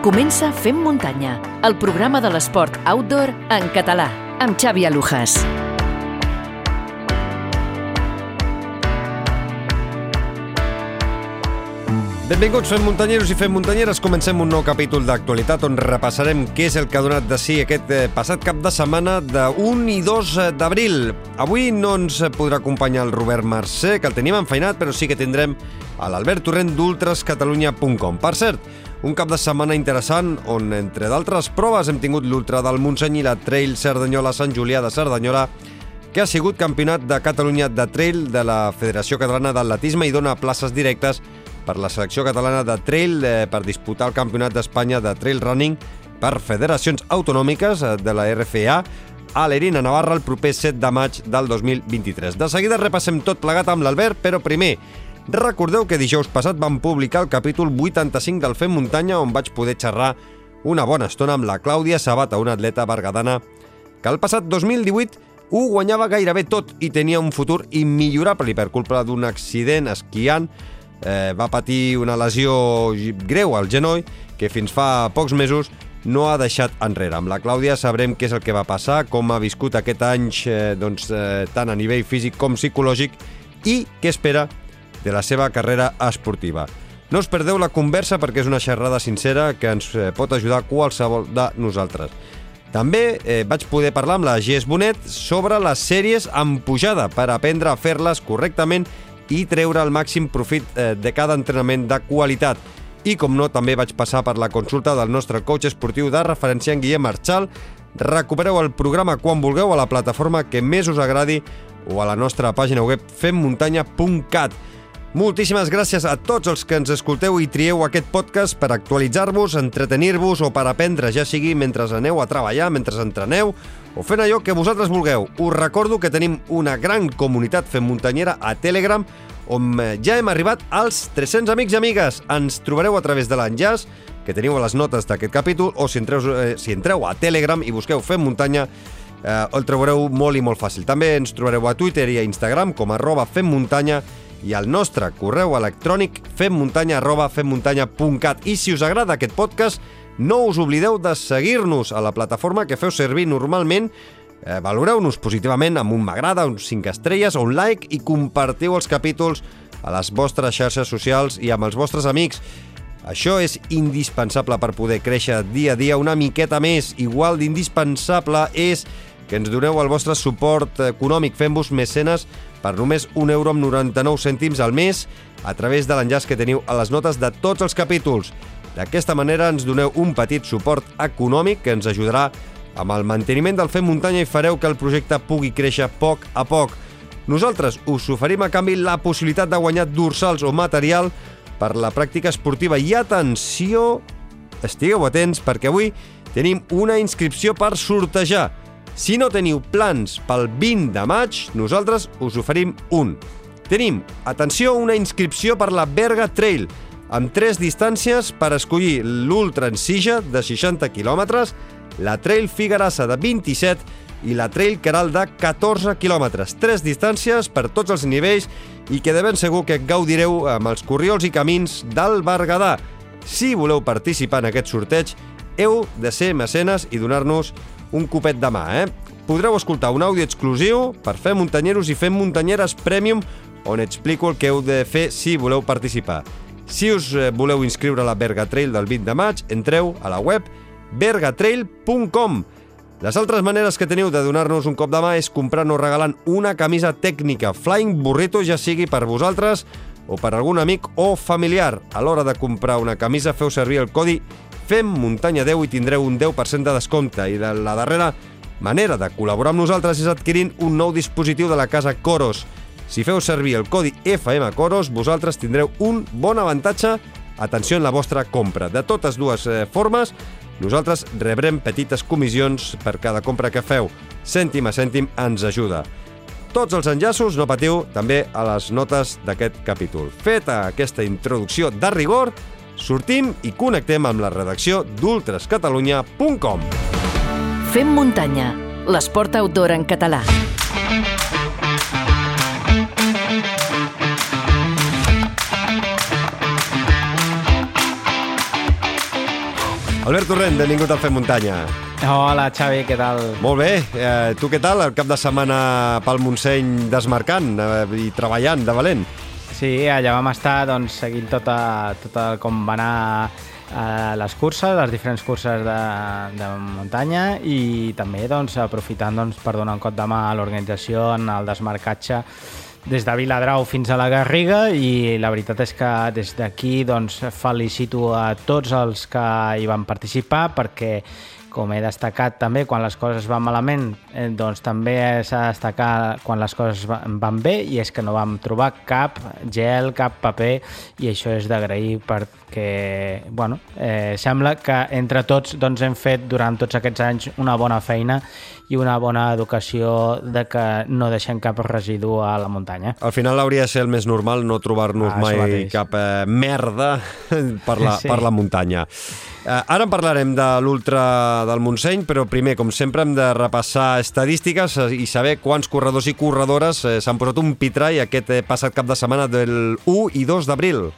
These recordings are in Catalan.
Comença Fem Muntanya, el programa de l'esport outdoor en català, amb Xavi Alujas. Benvinguts, fem muntanyeros i fem muntanyeres. Comencem un nou capítol d'actualitat on repassarem què és el que ha donat de si aquest eh, passat cap de setmana de 1 i 2 d'abril. Avui no ens podrà acompanyar el Robert Mercè, que el tenim enfeinat, però sí que tindrem a l'Albert Torrent d'ultrascatalunya.com. Per cert, un cap de setmana interessant on, entre d'altres proves, hem tingut l'Ultra del Montseny i la Trail Cerdanyola-Sant Julià de Cerdanyola, que ha sigut campionat de Catalunya de Trail de la Federació Catalana d'Atletisme i dona places directes per la selecció catalana de trail eh, per disputar el Campionat d'Espanya de Trail Running per federacions autonòmiques eh, de la RFA a l'Erina Navarra el proper 7 de maig del 2023. De seguida repassem tot plegat amb l'Albert, però primer recordeu que dijous passat vam publicar el capítol 85 del Fem Muntanya on vaig poder xerrar una bona estona amb la Clàudia Sabata, una atleta bergadana que el passat 2018 ho guanyava gairebé tot i tenia un futur immillorable i per culpa d'un accident esquiant eh, va patir una lesió greu al genoll que fins fa pocs mesos no ha deixat enrere. Amb la Clàudia sabrem què és el que va passar, com ha viscut aquest any eh, doncs, eh, tant a nivell físic com psicològic i què espera de la seva carrera esportiva. No us perdeu la conversa perquè és una xerrada sincera que ens eh, pot ajudar qualsevol de nosaltres. També eh, vaig poder parlar amb la Gés Bonet sobre les sèries amb pujada per aprendre a fer-les correctament i treure el màxim profit eh, de cada entrenament de qualitat. I, com no, també vaig passar per la consulta del nostre coach esportiu de referència, en Guillem Marchal. Recupereu el programa quan vulgueu a la plataforma que més us agradi o a la nostra pàgina web femmuntanya.cat. Moltíssimes gràcies a tots els que ens escolteu i trieu aquest podcast per actualitzar-vos, entretenir-vos o per aprendre, ja sigui mentre aneu a treballar, mentre entreneu o fent allò que vosaltres vulgueu. Us recordo que tenim una gran comunitat fent muntanyera a Telegram on eh, ja hem arribat als 300 amics i amigues. Ens trobareu a través de l'enllaç que teniu a les notes d'aquest capítol o si entreu, eh, si entreu a Telegram i busqueu Fem Muntanya eh, el trobareu molt i molt fàcil. També ens trobareu a Twitter i a Instagram com arroba femmuntanya i al nostre correu electrònic femmuntanya arroba femmuntanya.cat. I si us agrada aquest podcast, no us oblideu de seguir-nos a la plataforma que feu servir normalment eh, valoreu-nos positivament amb un m'agrada, uns 5 estrelles o un like i compartiu els capítols a les vostres xarxes socials i amb els vostres amics. Això és indispensable per poder créixer dia a dia una miqueta més. Igual d'indispensable és que ens doneu el vostre suport econòmic fent-vos mecenes per només 1 euro amb 99 cèntims al mes a través de l'enllaç que teniu a les notes de tots els capítols. D'aquesta manera ens doneu un petit suport econòmic que ens ajudarà amb el manteniment del Fem Muntanya i fareu que el projecte pugui créixer poc a poc. Nosaltres us oferim a canvi la possibilitat de guanyar dorsals o material per la pràctica esportiva. I atenció, estigueu atents perquè avui tenim una inscripció per sortejar. Si no teniu plans pel 20 de maig, nosaltres us oferim un. Tenim, atenció, una inscripció per la Berga Trail, amb tres distàncies per escollir l'Ultra en Sija de 60 km, la Trail Figarassa de 27 i la Trail Caral de 14 km. Tres distàncies per tots els nivells i que de ben segur que gaudireu amb els corriols i camins del Berguedà. Si voleu participar en aquest sorteig, heu de ser mecenes i donar-nos un copet de mà, eh? Podreu escoltar un àudio exclusiu per fer muntanyeros i fem muntanyeres Premium on explico el que heu de fer si voleu participar. Si us eh, voleu inscriure a la Berga Trail del 20 de maig, entreu a la web bergatrail.com. Les altres maneres que teniu de donar-nos un cop de mà és comprant o regalant una camisa tècnica Flying Burrito, ja sigui per vosaltres o per algun amic o familiar. A l'hora de comprar una camisa feu servir el codi FEMMUNTANYA10 i tindreu un 10% de descompte. I de la darrera manera de col·laborar amb nosaltres és adquirint un nou dispositiu de la casa Coros. Si feu servir el codi FM Coros, vosaltres tindreu un bon avantatge atenció en la vostra compra. De totes dues eh, formes, nosaltres rebrem petites comissions per cada compra que feu. Cèntim a cèntim ens ajuda. Tots els enllaços, no patiu, també a les notes d'aquest capítol. Feta aquesta introducció de rigor, sortim i connectem amb la redacció d'ultrascatalunya.com. Fem muntanya, l'esport outdoor en català. Albert Torrent, benvingut al Fem Muntanya. Hola, Xavi, què tal? Molt bé. Eh, tu què tal? El cap de setmana pel Montseny desmarcant eh, i treballant de valent. Sí, allà vam estar doncs, seguint tota, tota com va anar eh, les curses, les diferents curses de, de muntanya i també doncs, aprofitant doncs, per donar un cop de mà a l'organització en el desmarcatge des de Viladrau fins a la Garriga i la veritat és que des d'aquí doncs, felicito a tots els que hi van participar perquè com he destacat també quan les coses van malament, eh, doncs també s'ha de destacar quan les coses van bé i és que no vam trobar cap gel, cap paper i això és d'agrair perquè bueno, eh, sembla que entre tots doncs, hem fet durant tots aquests anys una bona feina i una bona educació de que no deixem cap residu a la muntanya. Al final hauria de ser el més normal no trobar-nos ah, mai cap eh, merda per la, sí. per la muntanya. Eh, ara en parlarem de l'Ultra del Montseny, però primer, com sempre, hem de repassar estadístiques eh, i saber quants corredors i corredores eh, s'han posat un pitrai aquest eh, passat cap de setmana del 1 i 2 d'abril.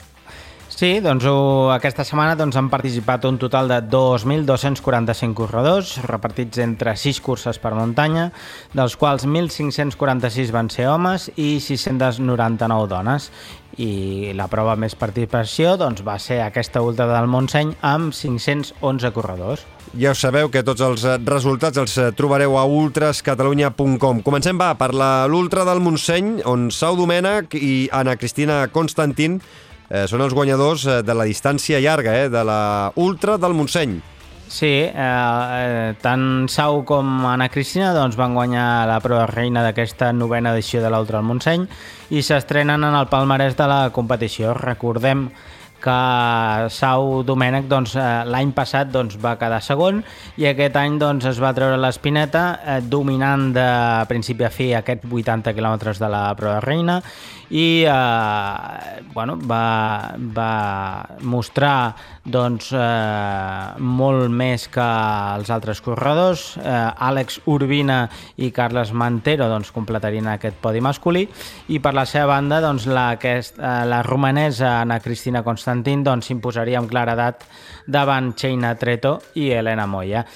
Sí, doncs aquesta setmana doncs, han participat un total de 2.245 corredors, repartits entre 6 curses per muntanya, dels quals 1.546 van ser homes i 699 dones. I la prova més participació doncs, va ser aquesta ultra del Montseny amb 511 corredors. Ja us sabeu que tots els resultats els trobareu a ultrascatalunya.com. Comencem, va, per l'ultra del Montseny, on Sau Domènech i Anna Cristina Constantin eh, són els guanyadors eh, de la distància llarga, eh, de la Ultra del Montseny. Sí, eh, eh, tant Sau com Anna Cristina doncs, van guanyar la prova reina d'aquesta novena edició de l'Ultra del Montseny i s'estrenen en el palmarès de la competició. Recordem Sau Domènech doncs, eh, l'any passat doncs, va quedar segon i aquest any doncs, es va treure l'espineta eh, dominant de principi a fi aquests 80 quilòmetres de la prova reina i eh, bueno, va, va mostrar doncs, eh, molt més que els altres corredors. Eh, Àlex Urbina i Carles Mantero doncs, completarien aquest podi masculí i per la seva banda doncs, la, aquest, eh, la romanesa Ana Cristina Constantin doncs, s'imposaria doncs, amb claredat davant Cheina Treto i Elena Moya.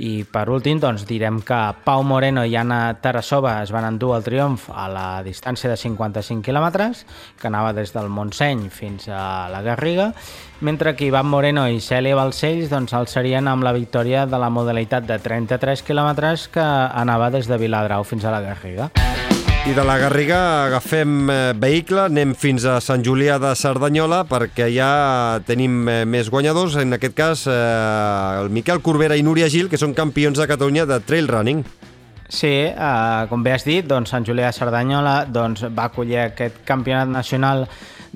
I per últim, doncs, direm que Pau Moreno i Anna Tarasova es van endur el triomf a la distància de 55 quilòmetres, que anava des del Montseny fins a la Garriga, mentre que Ivan Moreno i Cèlia Balcells doncs, el serien amb la victòria de la modalitat de 33 quilòmetres que anava des de Viladrau fins a la Garriga. I de la Garriga agafem eh, vehicle, anem fins a Sant Julià de Cerdanyola perquè ja tenim eh, més guanyadors, en aquest cas eh, el Miquel Corbera i Núria Gil, que són campions de Catalunya de trail running. Sí, eh, com bé has dit, doncs, Sant Julià de Cerdanyola doncs, va acollir aquest campionat nacional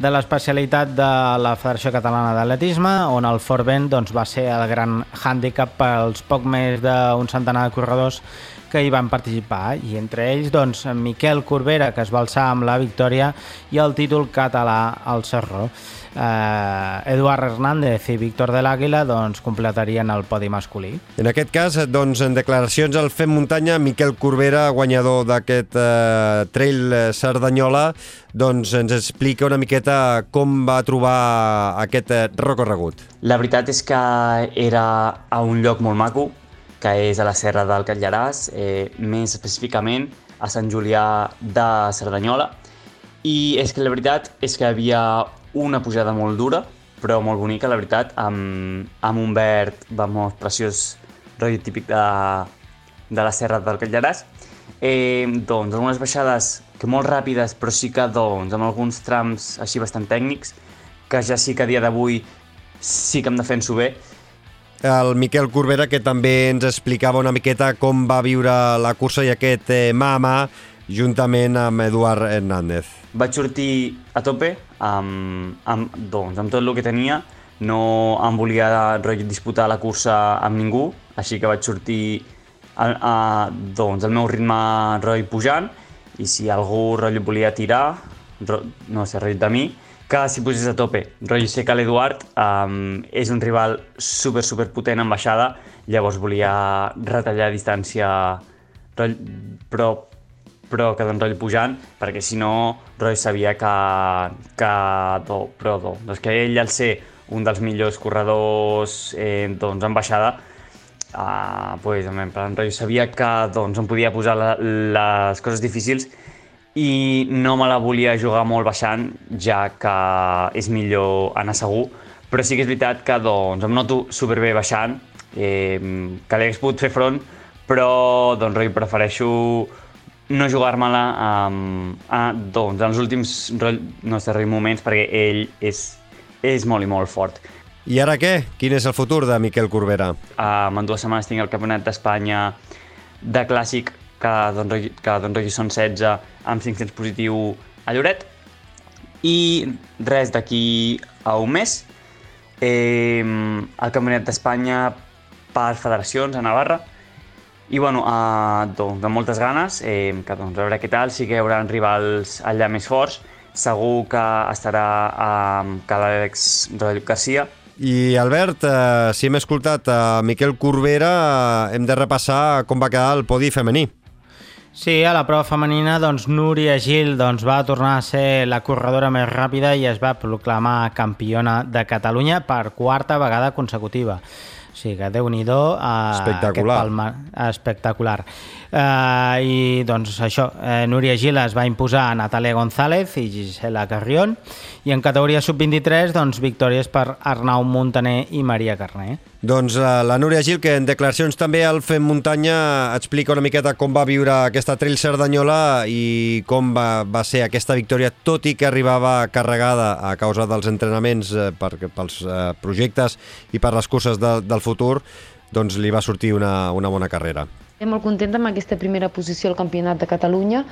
de l'especialitat de la Federació Catalana d'Atletisme, on el Fort Vent doncs, va ser el gran hàndicap pels poc més d'un centenar de corredors que hi van participar i entre ells doncs, Miquel Corbera que es va alçar amb la victòria i el títol català al Cerró. Eh, Eduard Hernández i Víctor de l'Àguila doncs, completarien el podi masculí. En aquest cas, doncs, en declaracions al Fem Muntanya, Miquel Corbera, guanyador d'aquest eh, trail Cerdanyola, doncs ens explica una miqueta com va trobar aquest eh, recorregut. La veritat és que era a un lloc molt maco, que és a la Serra del Catllaràs, eh, més específicament a Sant Julià de Cerdanyola. I és que la veritat és que havia una pujada molt dura, però molt bonica, la veritat, amb, amb un verd vamos, preciós, rotllo típic de, de la Serra del Catllaràs. Eh, doncs, algunes baixades que molt ràpides, però sí que doncs, amb alguns trams així bastant tècnics, que ja sí que a dia d'avui sí que em defenso bé, el Miquel Corbera, que també ens explicava una miqueta com va viure la cursa i aquest eh, mà a mà juntament amb Eduard Hernández. Vaig sortir a tope amb, amb, doncs, amb tot el que tenia, no em volia disputar la cursa amb ningú, així que vaig sortir a, a, doncs, el meu ritme roi pujant i si algú rotllo volia tirar, no sé, rotllo de mi, que s'hi posés a tope. Rotllo sé que l'Eduard um, és un rival super, super potent en baixada, llavors volia retallar distància però, però que d'en rotllo pujant, perquè si no, Roy sabia que, que do, però do, doncs que ell al ser un dels millors corredors eh, doncs, en baixada, uh, pues, en plan, jo sabia que doncs, em podia posar la, les coses difícils i no me la volia jugar molt baixant, ja que és millor anar segur, però sí que és veritat que doncs, em noto superbé baixant, eh, que l'hagués pogut fer front, però doncs, prefereixo no jugar-me-la um, a, doncs, en els últims no sé, moments perquè ell és, és molt i molt fort. I ara què? Quin és el futur de Miquel Corbera? Uh, en dues setmanes tinc el Campionat d'Espanya de Clàssic que doncs, que doncs, són 16 amb 500 positiu a Lloret i res d'aquí a un mes eh, el Campionat d'Espanya per federacions a Navarra i bueno, uh, doncs, de moltes ganes, eh, que doncs, a veure què tal, sí que hi haurà rivals allà més forts, segur que estarà amb uh, l'Àlex Garcia. I Albert, eh, si hem escoltat a Miquel Corbera, eh, hem de repassar com va quedar el podi femení. Sí, a la prova femenina, doncs, Núria Gil doncs, va tornar a ser la corredora més ràpida i es va proclamar campiona de Catalunya per quarta vegada consecutiva. O sigui que déu-n'hi-do. Uh, espectacular. Palma, espectacular. Uh, I doncs això, uh, Núria Gil es va imposar a Natàlia González i Gisela Carrion i en categoria sub-23 doncs, victòries per Arnau Montaner i Maria Carné. Doncs uh, la Núria Gil, que en declaracions també al Fem Muntanya explica una miqueta com va viure aquesta Trail Cerdanyola i com va, va ser aquesta victòria, tot i que arribava carregada a causa dels entrenaments uh, per, pels uh, projectes i per les curses de, del futur, doncs li va sortir una, una bona carrera. Estic molt contenta amb aquesta primera posició al Campionat de Catalunya.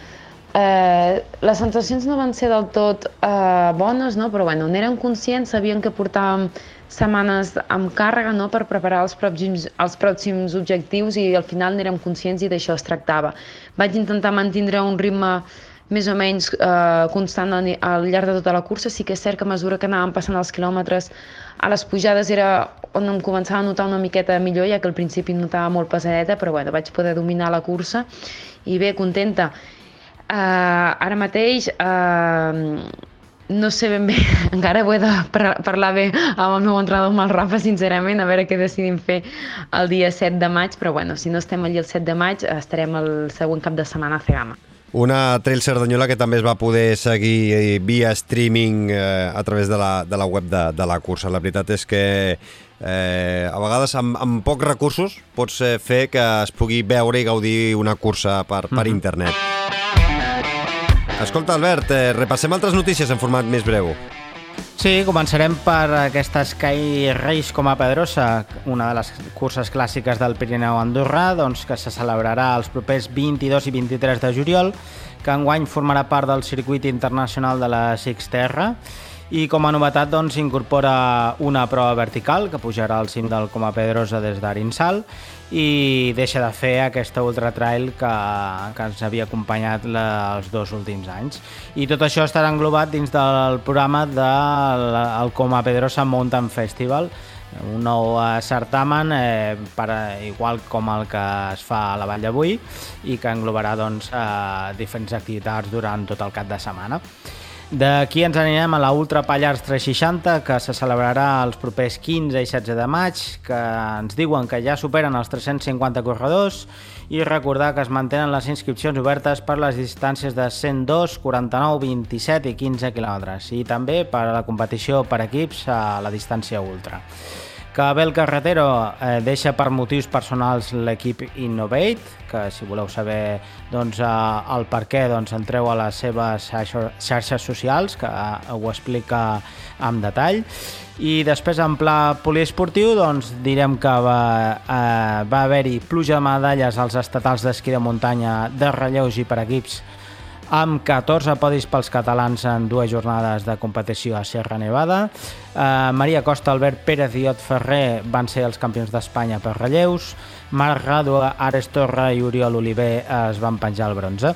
Eh, les sensacions no van ser del tot eh, bones, no? però bueno, n'érem conscients, sabíem que portàvem setmanes amb càrrega no? per preparar els pròxims, els pròxims objectius i al final n'érem conscients i d'això es tractava. Vaig intentar mantenir un ritme més o menys eh, constant al llarg de tota la cursa. Sí que és cert que a mesura que anàvem passant els quilòmetres a les pujades era on em començava a notar una miqueta millor, ja que al principi notava molt pesadeta, però bueno, vaig poder dominar la cursa i bé, contenta. Uh, ara mateix uh, no sé ben bé, encara ho he de parlar bé amb el meu entrenador, amb el Rafa, sincerament, a veure què decidim fer el dia 7 de maig, però bueno, si no estem allí el 7 de maig, estarem el següent cap de setmana a Cegama. Una Trail Cerdanyola que també es va poder seguir eh, via streaming eh, a través de la, de la web de, de la cursa. La veritat és que eh, a vegades amb, amb pocs recursos pots eh, fer que es pugui veure i gaudir una cursa per, per mm -hmm. internet. Escolta, Albert, eh, repassem altres notícies en format més breu. Sí, començarem per aquesta Sky Race com a Pedrosa, una de les curses clàssiques del Pirineu Andorra, doncs, que se celebrarà els propers 22 i 23 de juliol, que enguany formarà part del circuit internacional de la Sixterra i com a novetat doncs, incorpora una prova vertical que pujarà al cim del Coma Pedrosa des d'Arinsal i deixa de fer aquesta ultra trail que, que ens havia acompanyat la, els dos últims anys. I tot això estarà englobat dins del programa del Coma Pedrosa Mountain Festival, un nou eh, certamen eh, per, igual com el que es fa a la Vall d'avui i que englobarà doncs, eh, diferents activitats durant tot el cap de setmana. D'aquí ens anirem a la Ultra Pallars 360, que se celebrarà els propers 15 i 16 de maig, que ens diuen que ja superen els 350 corredors, i recordar que es mantenen les inscripcions obertes per les distàncies de 102, 49, 27 i 15 quilòmetres, i també per a la competició per equips a la distància ultra que Abel Carretero eh, deixa per motius personals l'equip Innovate, que si voleu saber doncs, eh, el per què doncs, entreu a les seves xarxes socials, que eh, ho explica amb detall. I després, en pla poliesportiu, doncs, direm que va, eh, va haver-hi pluja de medalles als estatals d'esquí de muntanya de relleus i per equips amb 14 podis pels catalans en dues jornades de competició a Serra Nevada. Eh, Maria Costa, Albert Pérez i Ot Ferrer van ser els campions d'Espanya per relleus. Marc Ràdua, Ares Torra i Oriol Oliver es van penjar el bronze.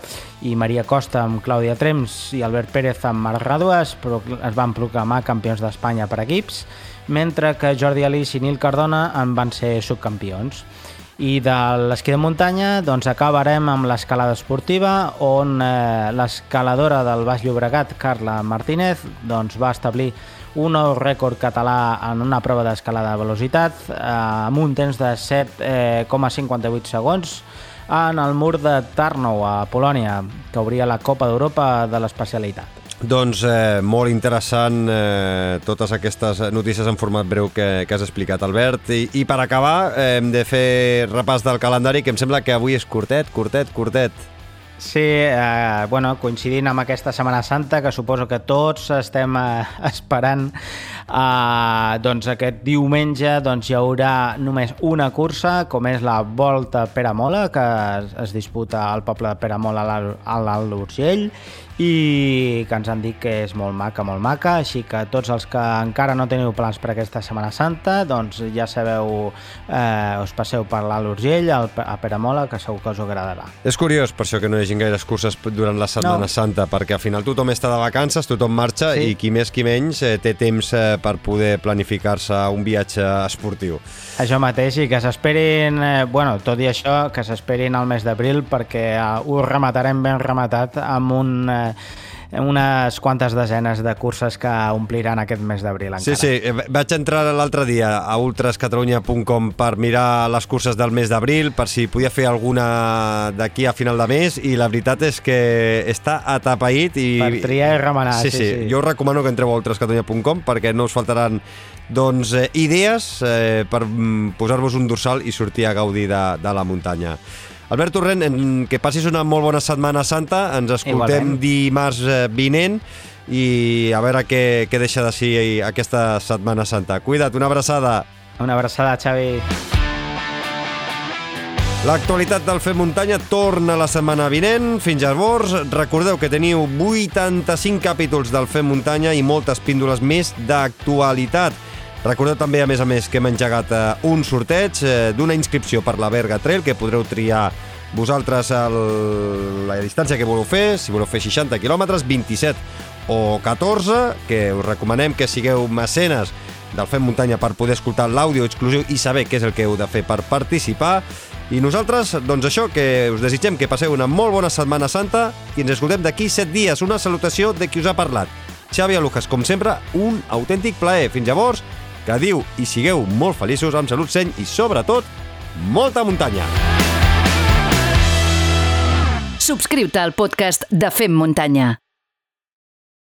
I Maria Costa amb Clàudia Trems i Albert Pérez amb Marc Ràdua es, es van proclamar campions d'Espanya per equips, mentre que Jordi Alís i Nil Cardona en van ser subcampions. I de l'esquí de muntanya doncs acabarem amb l'escalada esportiva on eh, l'escaladora del Baix Llobregat, Carla Martínez, doncs va establir un nou rècord català en una prova d'escalada de velocitat eh, amb un temps de 7,58 segons en el mur de Tarnow, a Polònia, que obria la Copa d'Europa de l'especialitat. Doncs eh, molt interessant eh, totes aquestes notícies en format breu que, que has explicat, Albert. I, i per acabar, eh, hem de fer repàs del calendari, que em sembla que avui és curtet, curtet, curtet. Sí, eh, bueno, coincidint amb aquesta Setmana Santa, que suposo que tots estem eh, esperant, eh, doncs aquest diumenge doncs, hi haurà només una cursa, com és la Volta Peramola, que es, es disputa al poble de Peramola a l'Alt d'Urgell, i que ens han dit que és molt maca, molt maca, així que tots els que encara no teniu plans per aquesta Setmana Santa, doncs ja sabeu, eh, us passeu per l'Alt Urgell, a Peramola, que segur que us agradarà. És curiós per això que no hi hagi gaires curses durant la Setmana no. Santa, perquè al final tothom està de vacances, tothom marxa sí. i qui més qui menys eh, té temps eh, per poder planificar-se un viatge esportiu. Això mateix, i que s'esperin, eh, bueno, tot i això, que s'esperin al mes d'abril perquè eh, ho rematarem ben rematat amb un eh, unes quantes desenes de curses que ompliran aquest mes d'abril encara. Sí, sí, vaig entrar l'altre dia a ultrascatalunya.com per mirar les curses del mes d'abril, per si podia fer alguna d'aquí a final de mes, i la veritat és que està atapeït. I... Per triar i remenar. Sí, sí, sí. sí. Jo us recomano que entreu a ultrascatalunya.com perquè no us faltaran doncs, eh, idees eh, per mm, posar-vos un dorsal i sortir a gaudir de, de la muntanya. Albert Torrent, que passis una molt bona Setmana Santa. Ens escoltem Igualment. dimarts eh, vinent i a veure què, què deixa de ser aquesta Setmana Santa. Cuida't, una abraçada. Una abraçada, Xavi. L'actualitat del Fem Muntanya torna la setmana vinent. Fins llavors, recordeu que teniu 85 capítols del Fem Muntanya i moltes píndoles més d'actualitat. Recordeu també, a més a més, que hem engegat eh, un sorteig eh, d'una inscripció per la Berga Trail que podreu triar vosaltres el, la distància que voleu fer, si voleu fer 60 quilòmetres, 27 o 14, que us recomanem que sigueu mecenes del Fem Muntanya per poder escoltar l'àudio exclusiu i saber què és el que heu de fer per participar. I nosaltres, doncs això, que us desitgem que passeu una molt bona Setmana Santa i ens escoltem d'aquí 7 dies. Una salutació de qui us ha parlat. Xavi Alujas, com sempre, un autèntic plaer. Fins llavors, diu i sigueu molt feliços amb salut seny i, sobretot, molta muntanya. Subscriu-te al podcast de Fem Muntanya.